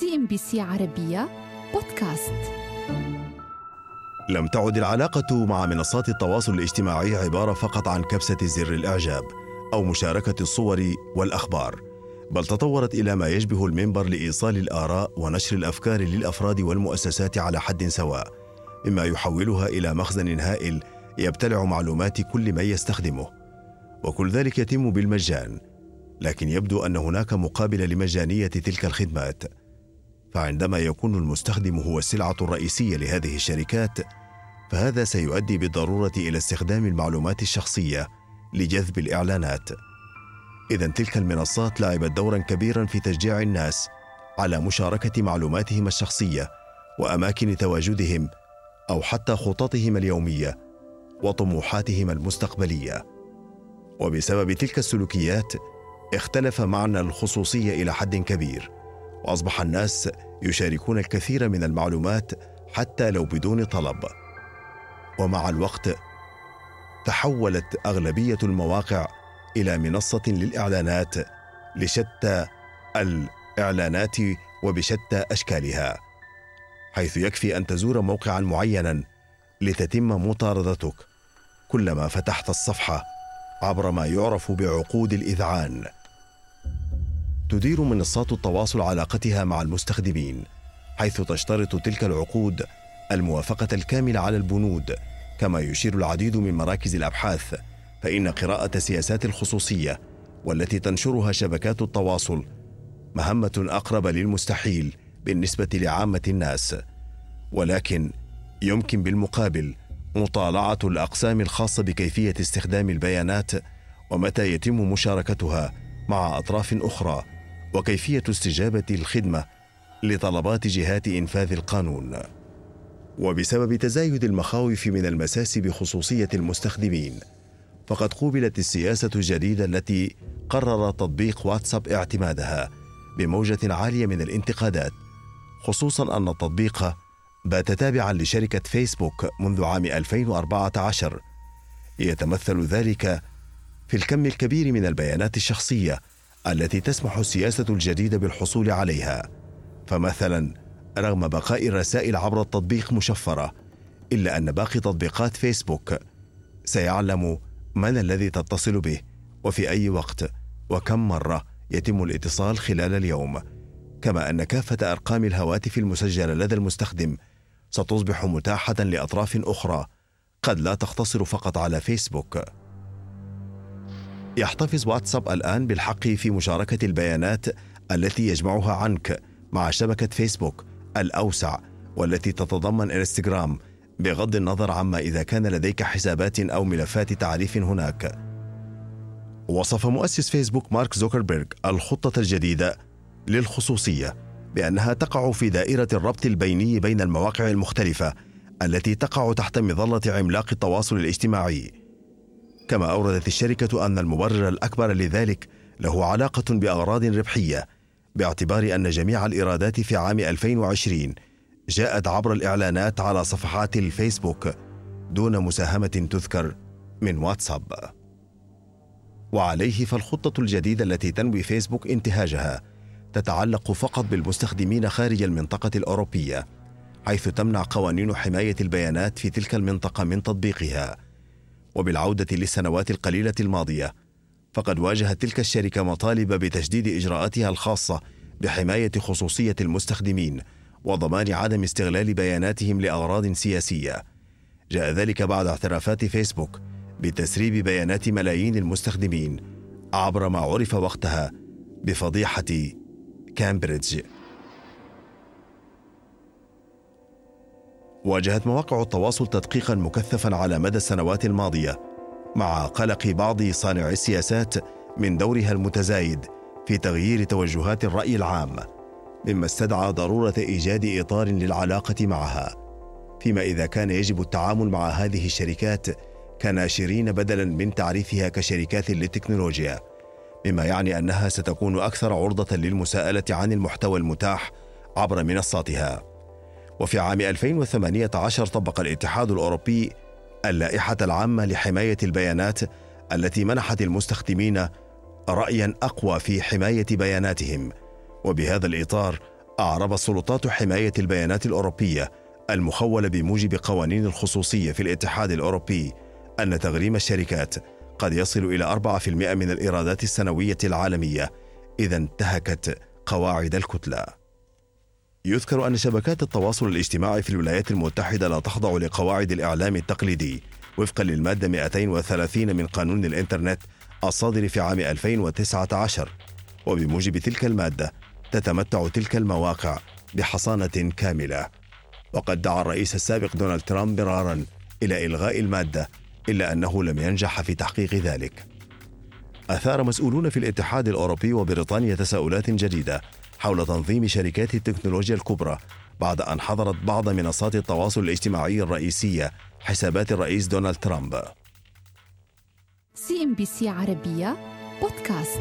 CNBC عربية بودكاست. لم تعد العلاقة مع منصات التواصل الاجتماعي عبارة فقط عن كبسة زر الإعجاب أو مشاركة الصور والأخبار بل تطورت إلى ما يشبه المنبر لإيصال الآراء ونشر الأفكار للأفراد والمؤسسات على حد سواء مما يحولها إلى مخزن هائل يبتلع معلومات كل من يستخدمه. وكل ذلك يتم بالمجان لكن يبدو أن هناك مقابل لمجانية تلك الخدمات. فعندما يكون المستخدم هو السلعة الرئيسية لهذه الشركات فهذا سيؤدي بالضرورة إلى استخدام المعلومات الشخصية لجذب الإعلانات. اذا تلك المنصات لعبت دورا كبيرا في تشجيع الناس على مشاركة معلوماتهم الشخصية وأماكن تواجدهم أو حتى خططهم اليومية وطموحاتهم المستقبلية. وبسبب تلك السلوكيات اختلف معنى الخصوصية إلى حد كبير. وأصبح الناس يشاركون الكثير من المعلومات حتى لو بدون طلب. ومع الوقت تحولت أغلبية المواقع إلى منصة للإعلانات لشتى الإعلانات وبشتى أشكالها حيث يكفي أن تزور موقعا معينا لتتم مطاردتك كلما فتحت الصفحة عبر ما يعرف بعقود الإذعان. تدير منصات التواصل علاقتها مع المستخدمين حيث تشترط تلك العقود الموافقة الكاملة على البنود كما يشير العديد من مراكز الأبحاث فإن قراءة سياسات الخصوصية والتي تنشرها شبكات التواصل مهمة أقرب للمستحيل بالنسبة لعامة الناس ولكن يمكن بالمقابل مطالعة الأقسام الخاصة بكيفية استخدام البيانات ومتى يتم مشاركتها مع أطراف أخرى. وكيفية استجابة الخدمة لطلبات جهات إنفاذ القانون. وبسبب تزايد المخاوف من المساس بخصوصيه المستخدمين فقد قوبلت السياسة الجديدة التي قرر تطبيق واتساب اعتمادها بموجة عالية من الانتقادات خصوصا أن التطبيق بات تابعا لشركة فيسبوك منذ عام 2014 يتمثل ذلك في الكم الكبير من البيانات الشخصية التي تسمح السياسة الجديده بالحصول عليها. فمثلا رغم بقاء الرسائل عبر التطبيق مشفرة إلا أن باقي تطبيقات فيسبوك. سيعلم من الذي تتصل به وفي أي وقت وكم مرة يتم الاتصال خلال اليوم. كما أن كافة أرقام الهواتف المسجلة لدى المستخدم ستصبح متاحة لأطراف أخرى قد لا تقتصر فقط على فيسبوك. يحتفظ واتساب الآن بالحق في مشاركة البيانات التي يجمعها عنك مع شبكة فيسبوك الأوسع والتي تتضمن إنستغرام بغض النظر عما إذا كان لديك حسابات أو ملفات تعريف هناك. وصف مؤسس فيسبوك مارك زوكربيرغ الخطة الجديدة للخصوصية بأنها تقع في دائرة الربط البيني بين المواقع المختلفة التي تقع تحت مظلة عملاق التواصل الاجتماعي. كما أوردت الشركة أن المبرر الأكبر لذلك له علاقة بأغراض ربحية باعتبار أن جميع الإيرادات في عام 2020 جاءت عبر الإعلانات على صفحات الفيسبوك دون مساهمة تذكر من واتساب. وعليه فالخطة الجديدة التي تنوي فيسبوك انتهاجها تتعلق فقط بالمستخدمين خارج المنطقة الأوروبية حيث تمنع قوانين حماية البيانات في تلك المنطقة من تطبيقها. وبالعودة للسنوات القليلة الماضية. فقد واجهت تلك الشركة مطالب بتجديد إجراءاتها الخاصة بحماية خصوصية المستخدمين وضمان عدم استغلال بياناتهم لأغراض سياسية. جاء ذلك بعد اعترافات فيسبوك بتسريب بيانات ملايين المستخدمين عبر ما عرف وقتها بفضيحة كامبريدج. واجهت مواقع التواصل تدقيقا مكثفا على مدى السنوات الماضية مع قلق بعض صانعي السياسات من دورها المتزايد في تغيير توجهات الرأي العام مما استدعى ضرورة إيجاد إطار للعلاقة معها. فيما إذا كان يجب التعامل مع هذه الشركات كناشرين بدلا من تعريفها كشركات للتكنولوجيا مما يعني أنها ستكون أكثر عرضة للمساءلة عن المحتوى المتاح عبر منصاتها. وفي عام 2018 طبق الاتحاد الأوروبي اللائحة العامة لحماية البيانات التي منحت المستخدمين رأيا أقوى في حماية بياناتهم وبهذا الإطار أعربت سلطات حماية البيانات الأوروبية المخولة بموجب قوانين الخصوصية في الاتحاد الأوروبي أن تغريم الشركات قد يصل إلى 4% من الإيرادات السنوية العالمية إذا انتهكت قواعد الكتلة. يذكر أن شبكات التواصل الاجتماعي في الولايات المتحدة لا تخضع لقواعد الإعلام التقليدي وفقا للمادة 230 من قانون الإنترنت الصادر في عام 2019 وبموجب تلك المادة تتمتع تلك المواقع بحصانة كاملة. وقد دعا الرئيس السابق دونالد ترامب مرارا إلى إلغاء المادة إلا أنه لم ينجح في تحقيق ذلك. أثار مسؤولون في الاتحاد الأوروبي وبريطانيا تساؤلات جديدة حول تنظيم شركات التكنولوجيا الكبرى بعد أن حظرت بعض منصات التواصل الاجتماعي الرئيسية حسابات الرئيس دونالد ترامب. CNBC عربية بودكاست.